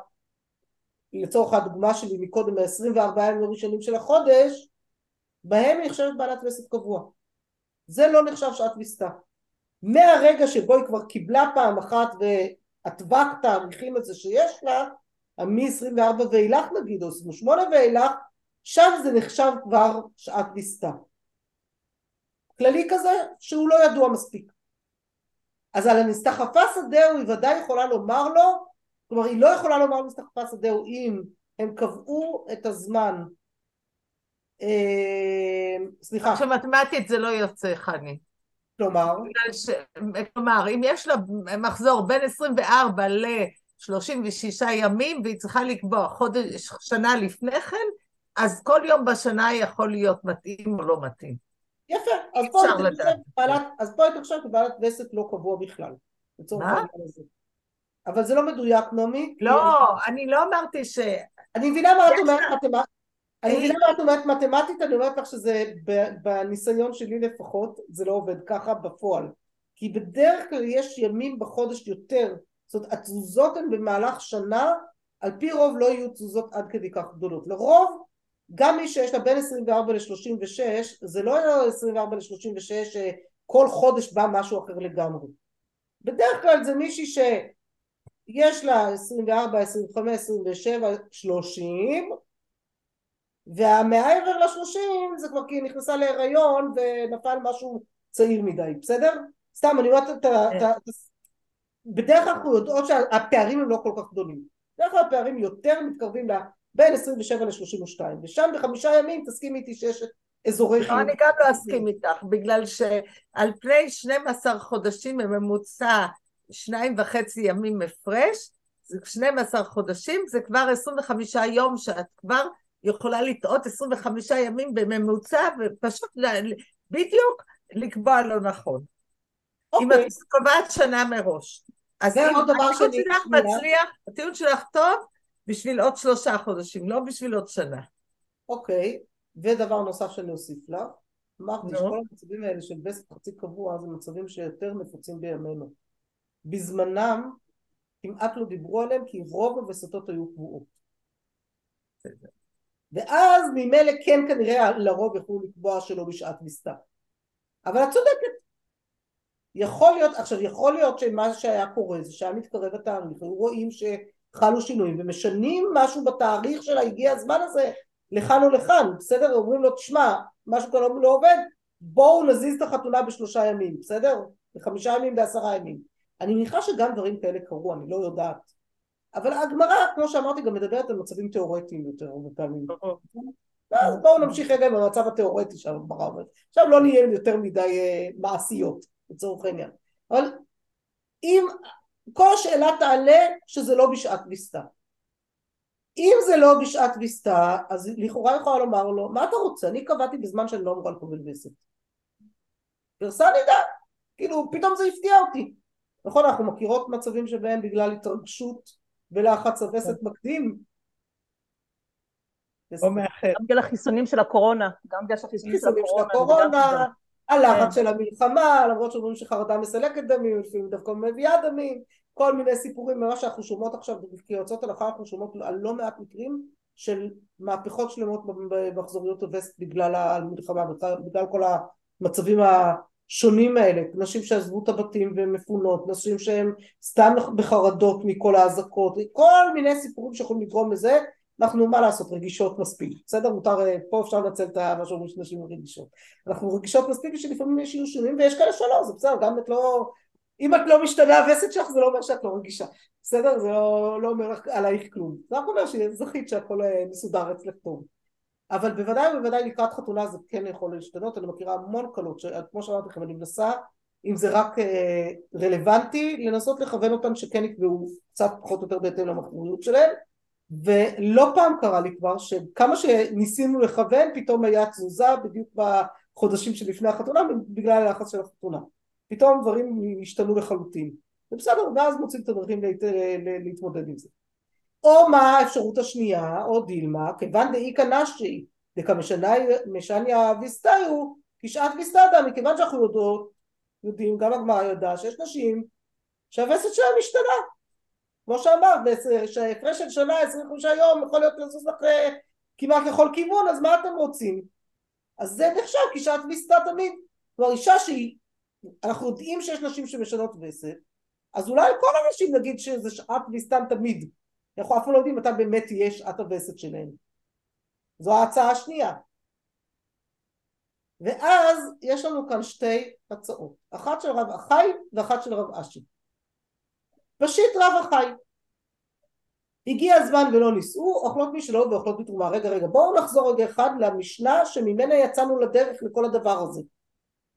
לצורך הדוגמה שלי מקודם, ה-24 ימים הראשונים של החודש, בהם היא נחשבת בעלת וסת קבוע. זה לא נחשב שעת ויסתה. מהרגע שבו היא כבר קיבלה פעם אחת והטווח תאריכים הזה שיש לה, מ-24 ואילך נגיד, או 28 ואילך, שם זה נחשב כבר שעת ויסתה. כללי כזה שהוא לא ידוע מספיק. אז על הנסתחפה שדהו היא ודאי יכולה לומר לו, כלומר היא לא יכולה לומר לנסתחפה שדהו אם הם קבעו את הזמן, סליחה, שמתמטית זה לא יוצא, חני. כלומר, ש... כלומר, אם יש לה מחזור בין 24 ל-36 ימים והיא צריכה לקבוע חודש, שנה לפני כן, אז כל יום בשנה יכול להיות מתאים או לא מתאים. יפה, אז פה. בעלת- אז פה היא תחשב כבעלת וסת לא קבוע בכלל. לצורך מה? העניין הזה. אבל זה לא מדויק, נעמי. לא, אני לא אמרתי ש... אני מבינה מה את אומרת מתמטית. אני מבינה מה את אומרת מתמטית, אני אומרת לך שזה בניסיון שלי לפחות, זה לא עובד ככה בפועל. כי בדרך כלל יש ימים בחודש יותר, זאת אומרת התזוזות הן במהלך שנה, על פי רוב לא יהיו תזוזות עד כדי כך גדולות. לרוב, גם מי שיש לה בין 24 ל-36, זה לא 24 ל-36 שכל חודש בא משהו אחר לגמרי. בדרך כלל זה מישהי שיש לה 24, 25, 27, 30 והמעבר לשלושים זה כבר כי היא נכנסה להיריון ונפל משהו צעיר מדי, בסדר? סתם אני אומרת את ה... ה- בדרך כלל אנחנו יודעות שהפערים הם לא כל כך גדולים. בדרך כלל הפערים יותר מתקרבים. בין 27 ל-32 ושם בחמישה ימים תסכימי איתי שיש אזורי לא, חיוב. אני גם לא אסכים איתך, בגלל שעל פני 12 חודשים בממוצע שניים וחצי ימים הפרש, זה 12 חודשים, זה כבר 25 יום שאת כבר יכולה לטעות 25 ימים בממוצע, ופשוט בדיוק לקבוע לא נכון. אם אוקיי, את קובעת שנה מראש. אז זה אם עוד דבר הטיעון שלך. מצליח, הטיעון שלך טוב בשביל עוד שלושה חודשים, לא בשביל עוד שנה. אוקיי, ודבר נוסף שאני אוסיף לך, אמרתי נו. שכל המצבים האלה של וסת חצי קבוע זה מצבים שיותר נפוצים בימינו. בזמנם כמעט לא דיברו עליהם כי רוב הווסתות היו קבועות. ואז ממילא כן כנראה לרוב יכלו לקבוע שלא בשעת מסתה. אבל את צודקת. יכול להיות, עכשיו יכול להיות שמה שהיה קורה זה שהיה מתקרב התאריך, היו רואים שחלו שינויים ומשנים משהו בתאריך שלה, הגיע הזמן הזה לכאן או לכאן, בסדר? אומרים לו תשמע, משהו כאן לא, לא עובד, בואו נזיז את החתונה בשלושה ימים, בסדר? בחמישה ימים בעשרה ימים. אני מניחה שגם דברים כאלה קרו, אני לא יודעת. אבל הגמרא, כמו שאמרתי, גם מדברת על מצבים תיאורטיים יותר הרבה פעמים. אז בואו נמשיך רגע עם המצב התיאורטי שהגמרא אומרת. עכשיו לא נהיה יותר מדי אה, מעשיות, לצורך העניין. אבל אם כל השאלה תעלה שזה לא בשעת ויסתה. אם זה לא בשעת ויסתה, אז לכאורה יכולה לומר לו, מה אתה רוצה? אני קבעתי בזמן שאני לא אמורה לקבל וסת. גרסה נידה. כאילו, פתאום זה הפתיע אותי. נכון, אנחנו מכירות מצבים שבהם בגלל התרגשות ולחץ הווסת מקדים. או מאחר. גם בגלל החיסונים של הקורונה, גם בגלל החיסונים של הקורונה. הלחץ כן. של המלחמה, למרות שאומרים שחרדה מסלקת דמים, לפעמים דווקא מביאה דמים, כל מיני סיפורים ממה שאנחנו שומעות עכשיו, כיועצות הלכה אנחנו שומעות על לא מעט מקרים של מהפכות שלמות במחזוריות הווסט בגלל המלחמה, בגלל, בגלל כל המצבים השונים האלה, נשים שעזבו את הבתים והן מפונות, נשים שהן סתם בחרדות מכל האזעקות, כל מיני סיפורים שיכולים לגרום לזה אנחנו מה לעשות רגישות מספיק. בסדר? מותר אה, פה אפשר לנצל את מה שאומרים שנשים רגישות. אנחנו רגישות מספיק שלפעמים יש שינויים ויש כאלה שלא זה בסדר גם את לא אם את לא משתנה הווסת שלך זה לא אומר שאת לא רגישה. בסדר? זה לא, לא אומר עלייך כלום. זה רק אומר שזכית שהכל אה, מסודר אצלך טוב אבל בוודאי ובוודאי לקראת חתונה זה כן יכול להשתנות אני מכירה המון קלות שכמו שאמרתי לכם אני מנסה אם זה רק אה, רלוונטי לנסות לכוון אותם שכן יקבעו קצת פחות או יותר בהתאם למחמוריות שלהם ולא פעם קרה לי כבר שכמה שניסינו לכוון פתאום היה תזוזה בדיוק בחודשים שלפני החתונה בגלל הלחץ של החתונה פתאום דברים השתנו לחלוטין זה בסדר ואז מוצאים את הדרכים. ל- להתמודד עם זה או מה האפשרות השנייה או דילמה כיוון דאיכא נשי דקמשניה ויסתיו כשעת ויסתדה מכיוון שאנחנו יודעות יודעים גם הגמרא יודעה שיש נשים שהווסת שלהם משתנה כמו שאמרת, שההפרש של שנה 25 יום יכול להיות לזוז לך כמעט לכל כיוון, אז מה אתם רוצים? אז זה נחשב כשעת ויסתה תמיד. כלומר אישה שהיא, אנחנו יודעים שיש נשים שמשנות וסת, אז אולי כל הנשים נגיד שזה שעת ויסתן תמיד. אנחנו אף פעם לא יודעים מתי באמת תהיה שעת הווסת שלהן. זו ההצעה השנייה. ואז יש לנו כאן שתי הצעות, אחת של רב אחי ואחת של רב אשי. פשיט רב החי. הגיע הזמן ולא נישאו, אוכלות משלו ואוכלות בתרומה. רגע, רגע, בואו נחזור רגע אחד למשנה שממנה יצאנו לדרך לכל הדבר הזה.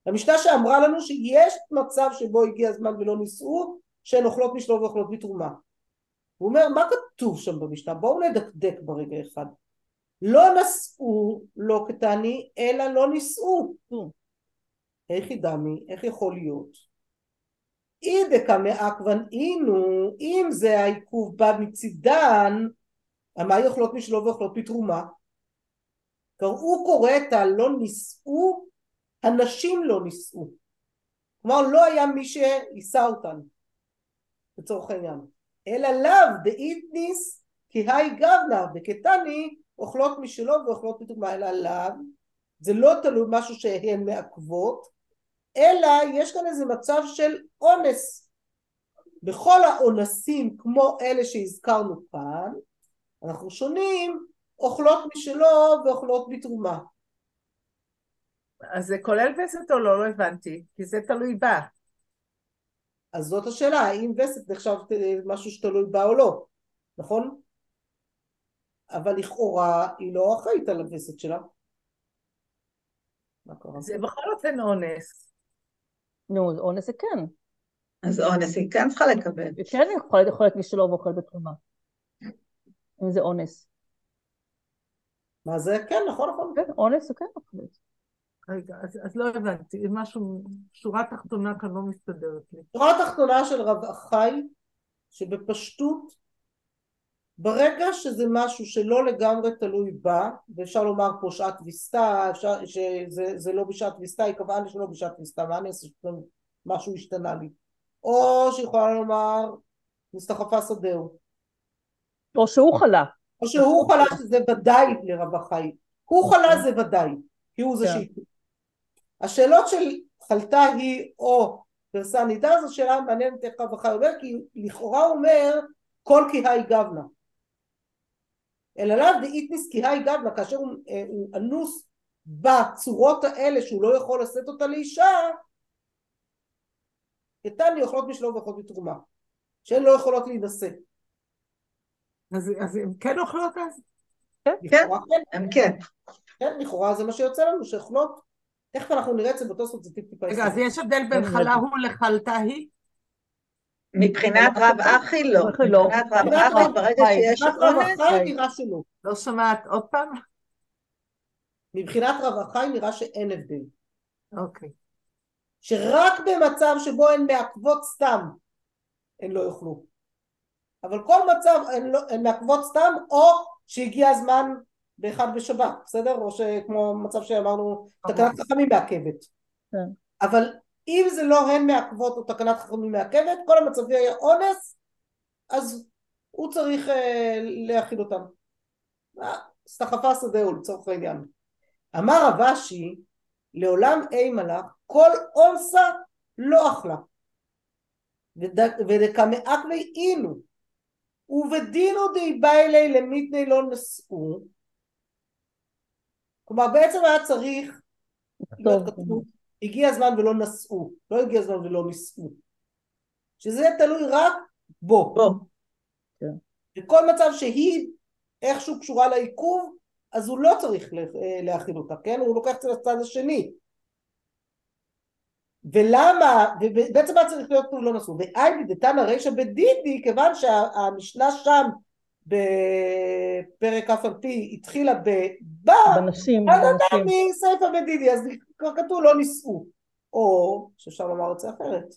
המשנה שאמרה לנו שיש מצב שבו הגיע הזמן ולא נישאו, שהן אוכלות משלו ואוכלות בתרומה. הוא אומר, מה כתוב שם במשנה? בואו נדקדק ברגע אחד. לא נשאו, לא קטני, אלא לא נישאו. איך ידעמי? איך יכול להיות? אי דקא מעכבן אינו, אם זה העיכוב בא מצידן, מה יכולות משלו ויכולות מתרומה? הוא קורא את הלא נישאו, הנשים לא נישאו. כלומר לא היה מי שיישא אותן, לצורך העניין. אלא לאו דאיתניס כי היי גבנה וקטני אוכלות משלו ואוכלות מתרומה, אלא לאו, זה לא תלוי משהו שהן מעכבות, אלא יש כאן איזה מצב של אונס. בכל האונסים כמו אלה שהזכרנו כאן, אנחנו שונים אוכלות משלו ואוכלות בתרומה. אז זה כולל וסת או לא? לא הבנתי, כי זה תלוי בה. אז זאת השאלה, האם וסת נחשב משהו שתלוי בה או לא, נכון? אבל לכאורה היא לא אחראית על הווסת שלה. זה בכל אופן אונס. נו, אונס זה כן. אז אונס היא כן צריכה לקבל. היא כן יכולה לאכול מי שלא ואוכל בתרומה. אם זה אונס. מה זה? כן, נכון, נכון. כן, אונס זה כן יכול להיות. רגע, אז, אז לא הבנתי, משהו, שורה תחתונה כאן לא מסתדרת לי. שורה התחתונה של רב אחי, שבפשטות, ברגע שזה משהו שלא לגמרי תלוי בה, ואפשר לומר פה שעת ויסתה, אפשר, שזה זה לא בשעת ויסתה, היא קבעה לי שלא בשעת ויסתה, מה אני אעשה שמשהו השתנה לי. או שיכולה לומר, נסתחפה שדהו. או שהוא חלה. או שהוא חלה שזה ודאי לרב החי. הוא חלה זה ודאי, כי הוא זה כן. השאלות של חלתה היא או פרסה נידה זו שאלה מעניינת איך רב החי אומר, כי לכאורה הוא אומר כל כי היי גבנה. אלא לאו דאיתניס כי היי גבנה, כאשר הוא, אה, הוא אנוס בצורות האלה שהוא לא יכול לשאת אותה לאישה, קטן לי אוכלות משלו ואוכלות בתרומה, שהן לא יכולות להינשא. אז, אז הן כן אוכלות אז? לכאורה כן, הם כן. כן, לכאורה זה מה שיוצא לנו, שאוכלות. תכף אנחנו נראה את זה בתוספות, זה טיפ טיפה רגע, אז יש הבדל בין חלה הוא לחלתה היא? מבחינת רב אחי לא. אחי לא. מבחינת רב אחי ברגע אחי. שיש אונס, נראה שלא. לא שומעת עוד פעם? מבחינת רב החי נראה שאין הבדל. אוקיי. שרק במצב שבו הן מעכבות סתם הן לא יאכלו. אבל כל מצב הן, לא, הן מעכבות סתם או שהגיע הזמן באחד בשבת, בסדר? או שכמו מצב שאמרנו תקנת חכמים מעכבת. כן. אבל אם זה לא הן מעכבות או תקנת חכמים מעכבת, כל המצבי היה אונס, אז הוא צריך אה, להכיל אותם. אה, סתחפה שדהו לצורך העניין. אמר רב אשי, לעולם אימה לך, כל אונסה לא אכלה. ודקמאקלי אינו, ובדינו די באילי למיתני לא נשאו. כלומר בעצם היה צריך. כתוב, הגיע הזמן ולא נשאו, לא הגיע הזמן ולא נישאו. שזה תלוי רק בו. בוא. בכל מצב שהיא איכשהו קשורה לעיכוב, אז הוא לא צריך לה- להכיל אותה, כן? הוא לוקח את זה לצד השני. ולמה, ובעצם היה צריך להיות הוא לא נשוא, ואייבי דתנא רישא בדידי, כיוון שהמשנה שם בפרק אף על פי התחילה בבא, בנשים, בנשים. אתה מסייפא בדידי, אז כבר כתוב לא נישאו. או שאפשר לומר את זה אחרת.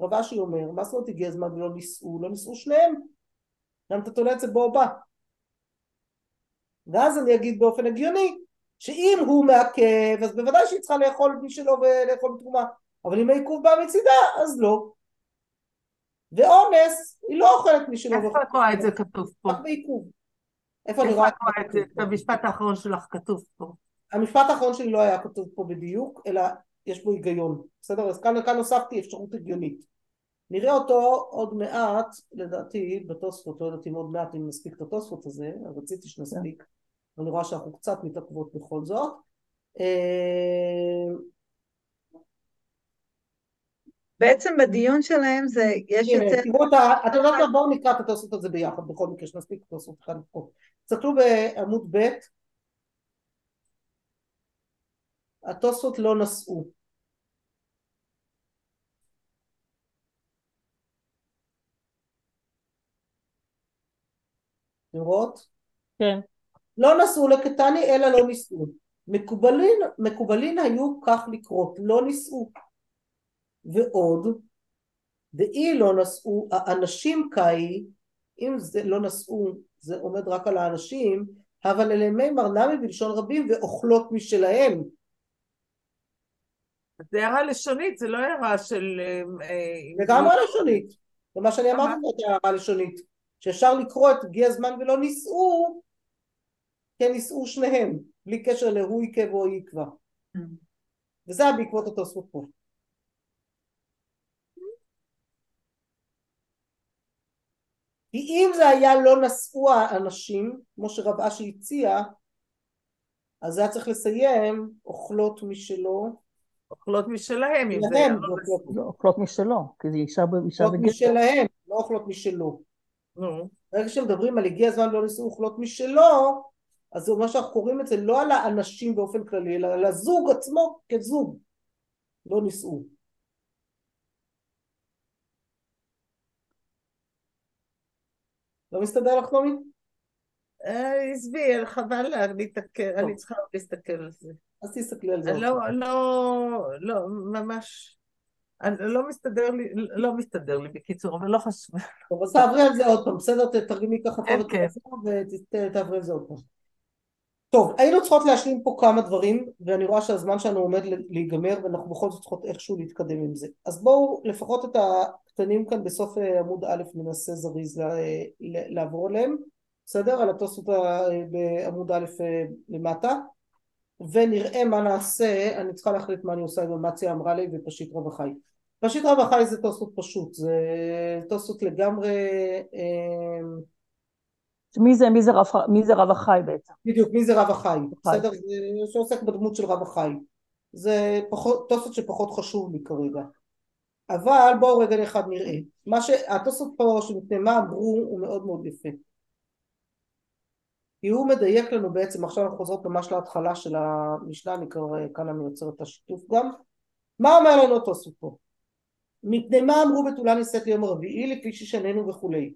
רב אשי אומר, מה זאת אומרת הגיע הזמן ולא נישאו? לא נישאו שניהם. גם אתה תולה את זה בו בא. ואז אני אגיד באופן הגיוני, שאם הוא מעכב, אז בוודאי שהיא צריכה לאכול משלו ולאכול בתרומה. אבל אם העיכוב בא מצידה, אז לא. ואונס, היא לא אוכלת משלו איפה ואוכלת את רואה את זה כתוב פה? רק בעיכוב. איפה אני איפה רואה את זה? את המשפט האחרון שלך כתוב פה. המשפט האחרון שלי לא היה כתוב פה בדיוק, אלא יש בו היגיון. בסדר? אז כאן, כאן הוספתי אפשרות הגיונית. נראה אותו עוד מעט, לדעתי, בתוספות, לא יודעת אם עוד מעט אם נספיק את התוספות הזה, רציתי שנספיק. אני רואה שאנחנו קצת מתעכבות בכל זאת. בעצם בדיון שלהם זה, יש הנה, יותר... תראו את ה... את יודעת מה? בואו נקרא את התוספות הזה ביחד, בכל מקרה שנספיק את התוספות אחד פה. תסתכלו בעמוד ב', התוספות לא נשאו. לראות? כן. לא נשאו לקטני אלא לא נישאו. מקובלין, מקובלין היו כך לקרות, לא נישאו. ועוד, דאי לא נשאו, האנשים קאי, אם זה לא נשאו, זה עומד רק על האנשים, אבל אלה מימר נמי בלשון רבים ואוכלות משלהם. זה הערה לשונית, זה לא הערה של... זה גם הערה לשונית. זה מה שאני אמרתי זאת הערה לשונית. שאפשר לקרוא את הגיע הזמן ולא נישאו, כן נישאו שניהם, בלי קשר להוא עיכב או יקבע. וזה היה בעקבות התוספות פה. אם זה היה לא נשאו האנשים, כמו שרב אשי הציע, אז זה היה צריך לסיים אוכלות משלו. אוכלות משלהם, אם זה היה לא אוכלות זה אוכלות משלו, כי זה אישה ב- אישה אוכלות. משלהם, לא אוכלות משלו. נו, ברגע שמדברים על הגיע הזמן לא נישאו אוכלות משלו, אז זה אומר שאנחנו קוראים את זה לא על האנשים באופן כללי, אלא על הזוג עצמו כזוג. לא נישאו. לא מסתדר לך נעמי? אה, עזבי, חבל לה, אני צריכה להסתכל על זה. אז תסתכלי על זה. לא. לא, לא, ממש, לא מסתדר לי, לא מסתדר לי בקיצור, אבל לא חשוב. טוב, אז תעברי על זה עוד פעם, בסדר? תתרגמי ככה טוב ותעברי על זה עוד פעם. טוב, היינו צריכות להשלים פה כמה דברים, ואני רואה שהזמן שלנו עומד להיגמר, ואנחנו בכל זאת צריכות איכשהו להתקדם עם זה. אז בואו לפחות את הקטנים כאן בסוף אה, עמוד א' ננסה זריז לעבור עליהם, בסדר? על התוספות ה- בעמוד א' אה, למטה, ונראה מה נעשה, אני צריכה להחליט מה אני עושה עם אמציה אמרה לי ופשיט רב החי. פשיט רב החי זה תוספות פשוט, זה תוספות לגמרי אה, מי זה, מי זה רב, מי זה רב החי בעצם? בדיוק, מי זה רב החי. בסדר? זה שעוסק בדמות של רב החי. זה פחות, תוספות שפחות חשוב לי כרגע. אבל בואו רגע אחד נראה. מה שהתוספות פה שמפני מה אמרו הוא מאוד מאוד יפה. כי הוא מדייק לנו בעצם, עכשיו אנחנו חוזרות ממש להתחלה של המשנה, אני כבר, כאן אני יוצר את השיתוף גם. מה אומר לנו התוספות פה? מפני מה אמרו בתולה נישאת ליום הרביעי לפי ששננו וכולי.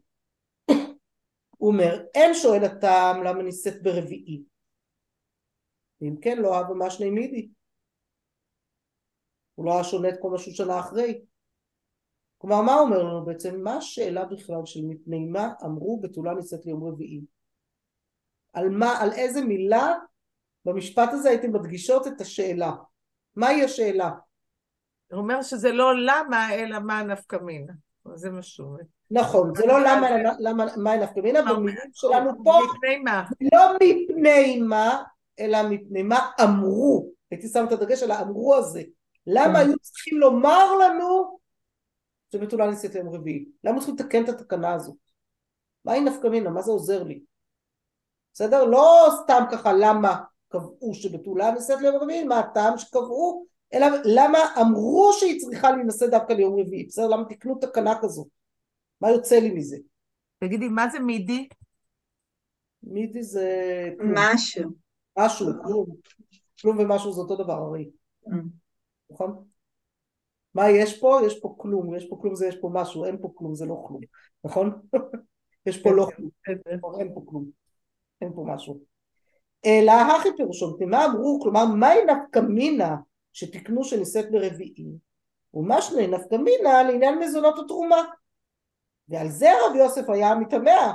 הוא אומר, אין שואל הטעם למה נישאת ברביעי. אם כן, לא אהבה מה שני מידי. הוא לא היה שונה את כל מה שהוא שנה אחרי. כלומר, מה אומר לנו בעצם? מה השאלה בכלל של מפני מה אמרו בתולה נישאת ליום רביעי? על מה, על איזה מילה במשפט הזה הייתם מדגישות את השאלה? מהי השאלה? הוא אומר שזה לא למה, אלא מה נפקא מינה. זה מה שהוא אומר. נכון, זה לא למה, למה, מה נפקא מינה, במילים שלנו פה מה? לא מפני מה, אלא מפני מה אמרו. הייתי שם את הדגש על האמרו הזה. למה היו צריכים לומר לנו שבתולה נישאת ליום רביעי? למה צריכים לתקן את התקנה הזאת? מהי נפקא מינה? מה זה עוזר לי? בסדר? לא סתם ככה למה קבעו שבתולה נישאת ליום רביעי, מה הטעם שקבעו, אלא למה אמרו שהיא צריכה להינשא דווקא ליום רביעי, בסדר? למה תקנו תקנה כזאת? מה יוצא לי מזה? תגידי, מה זה מידי? מידי זה. משהו. משהו, כלום. כלום ומשהו זה אותו דבר הרי, Mm. נכון? מה יש פה? יש פה כלום, יש פה כלום זה יש פה משהו, אין פה כלום זה לא כלום, נכון? <laughs> יש פה לא כלום, אין פה כלום, אין פה משהו. אלא הכי פירושו, מה אמרו, כלומר מהי נפקא מינה שתקנו שנישאת ברביעי, ומה שני נפקא מינה לעניין מזונות התרומה. ועל זה רב יוסף היה מתמע,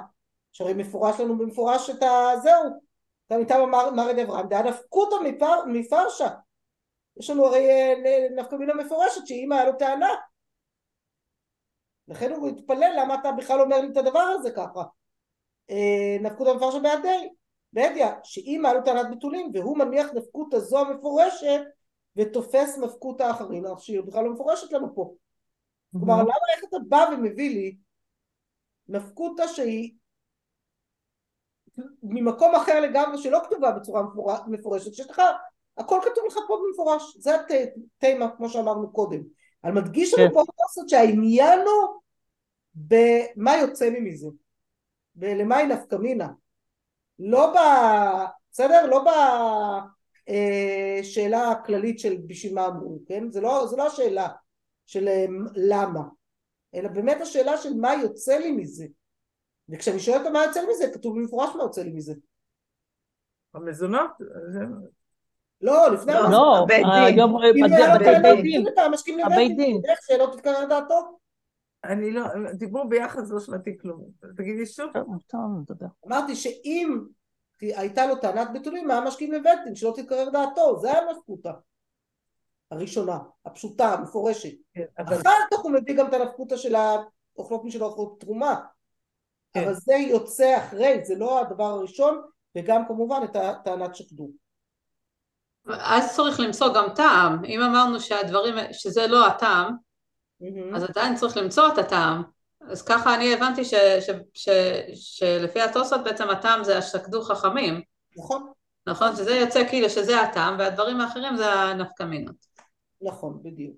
שהרי מפורש לנו במפורש את הזהו, גם איתם אמר מרד אברהם, דעה נפקותא מפר, מפרשה. יש לנו הרי אה, נפקא מינה מפורשת שאמא היה לו טענה. לכן הוא התפלל למה אתה בכלל אומר לי את הדבר הזה ככה. אה, נפקותא מפרשה בעדי, בעדיה, שאמא היה לו טענת בתולים והוא מניח נפקותא זו המפורשת ותופס נפקותא האחרין, שהיא בכלל לא מפורשת לנו פה. כלומר למה איך אתה בא ומביא לי נפקותא שהיא ממקום אחר לגמרי שלא כתובה בצורה מפור- מפורשת, שיש לך, הכל כתוב לך פה במפורש, זה התימה כמו שאמרנו קודם. אבל מדגיש לנו כן. פה תוספות שהעניין הוא במה יוצא לי מזה, ולמה היא נפקא מינה. לא ב... בסדר? לא בשאלה הכללית של בשביל מה אמרו, כן? זה לא, זה לא השאלה של אה, למה, אלא באמת השאלה של מה יוצא לי מזה. וכשאני שואלת אותו מה יוצא לי מזה, כתוב במפורש מה יוצא לי מזה. המזונות? לא, לפני לא, המזונות. לא, בית דין. היום אם היה לו בתי טענה, דין, הוא אתה משכים הבית לבית דין. איך שלא תתקרר דעתו. אני לא, דיברו ביחס לא שמעתי כלום. תגידי שוב. אמרתי שאם הייתה לו טענת בתולים, היה משכים לבית דין, שלא תתקרר דעתו, זה הנפקותא. הראשונה, הפשוטה, המפורשת. כן, אבל אחר כך הוא מביא גם את הנפקותא של האוכלות משל האוכלות תרומה. כן. אבל זה יוצא אחרי, זה לא הדבר הראשון, וגם כמובן את הטענת שקדו. אז צריך למצוא גם טעם. אם אמרנו שהדברים, שזה לא הטעם, מהמם. אז עדיין צריך למצוא את הטעם. אז ככה אני הבנתי ש, ש, ש, שלפי התוספות בעצם הטעם זה השקדו חכמים, נכון, נכון? שזה יוצא כאילו שזה הטעם, והדברים האחרים זה הנפקמינות. נכון, בדיוק.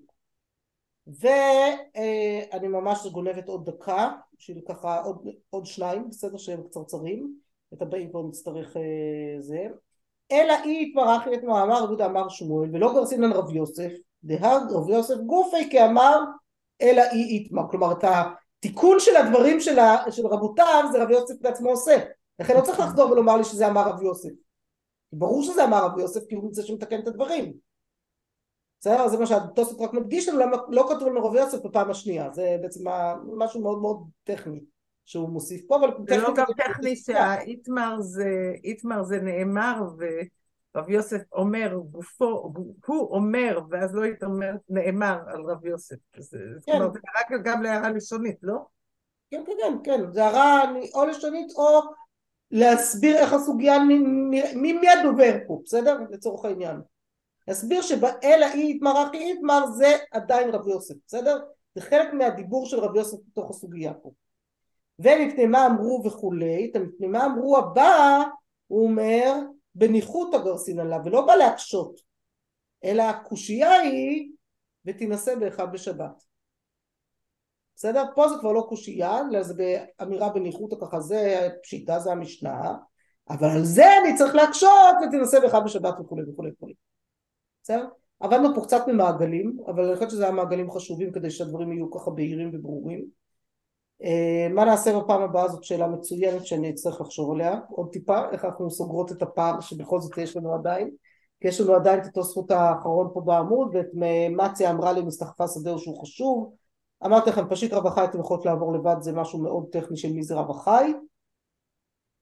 ואני ממש גונבת עוד דקה, בשביל ככה עוד, עוד שניים, בסדר שהם קצרצרים, את הבאים כבר נצטרך אה, זה. אלא אי יתברך את מאמר רבי יהודה אמר שמואל, ולא גרסינן רב יוסף, דהג רב יוסף גופי כאמר אלא אי יתמר. כלומר את התיקון של הדברים של, ה, של רבותיו זה רבי יוסף בעצמו עושה. לכן לא צריך לחזור ולומר לי שזה אמר רב יוסף. ברור שזה אמר רב יוסף כי הוא זה שמתקן את הדברים. בסדר? זה מה שהתוספות רק מדגיש לנו למה לא כתוב לנו רב יוסף בפעם השנייה. זה בעצם משהו מאוד מאוד טכני שהוא מוסיף פה, אבל זה לא גם טכני שהאיתמר זה, איתמר זה נאמר, ורב יוסף אומר, גופו, הוא אומר, ואז לא התאמר, נאמר על רב יוסף. זה, כן. כלומר, זה רק גם להערה לשונית, לא? כן, כן, כן, כן, זה הערה או לשונית או להסביר איך הסוגיה, מי מי הדובר פה, בסדר? לצורך העניין. להסביר שבאל האי יתמר אחי יתמר זה עדיין רב יוסף, בסדר? זה חלק מהדיבור של רב יוסף בתוך הסוגיה פה. ומפני מה אמרו וכולי, מפני מה אמרו הבא, הוא אומר, בניחותא גרסין עליו, ולא בא להקשות, אלא הקושייה היא, ותינשא באחד בשבת. בסדר? פה זה כבר לא קושייה, אלא זה באמירה בניחותא ככה, זה פשיטה, זה המשנה, אבל על זה אני צריך להקשות ותנסה באחד בשבת וכולי וכולי וכולי. בסדר? עבדנו פה קצת ממעגלים, אבל אני חושבת שזה היה מעגלים חשובים כדי שהדברים יהיו ככה בהירים וברורים. אה, מה נעשה בפעם הבאה? זאת שאלה מצוינת שאני אצטרך לחשוב עליה. עוד טיפה, איך אנחנו סוגרות את הפער שבכל זאת יש לנו עדיין, כי יש לנו עדיין את התוספות האחרון פה בעמוד ואת מציה אמרה לי מסתחפה שדהו שהוא חשוב, אמרתי לכם פשיט רב החי אתם יכולות לעבור לבד זה משהו מאוד טכני של מי זה רב החי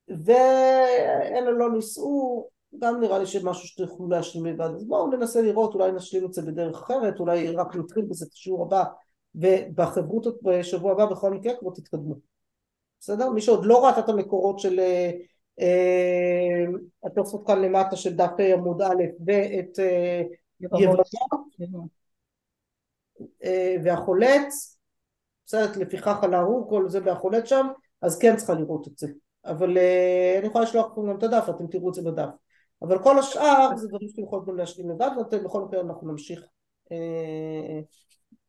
ואלה לא נישאו גם נראה לי שמשהו שתוכלו להשלים לבד. אז בואו ננסה לראות אולי נשלים את זה בדרך אחרת אולי רק נתחיל בזה את השיעור הבא. ובחברותות בשבוע הבא בכל מקרה כבר תתקדמו. בסדר? מי שעוד לא ראתה את המקורות של אה, אה, התוספות כאן למטה של דף עמוד א' ואת אה, אה, והחולץ בסדר? לפיכך על ההוא כל זה והחולץ שם אז כן צריכה לראות את זה. אבל אני יכולה לשלוח לכם גם את הדף אתם תראו את זה בדף אבל כל השאר זה דברים שאתם יכולים להשלים לבד ואתם בכל מקרה אנחנו נמשיך אה,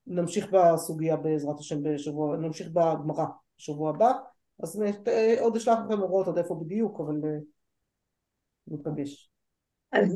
נמשיך בסוגיה בעזרת השם בשבוע, נמשיך בגמרא בשבוע הבא, אז אה, עוד אשלח לכם הוראות עד איפה בדיוק, אבל אה, ניפגש. אז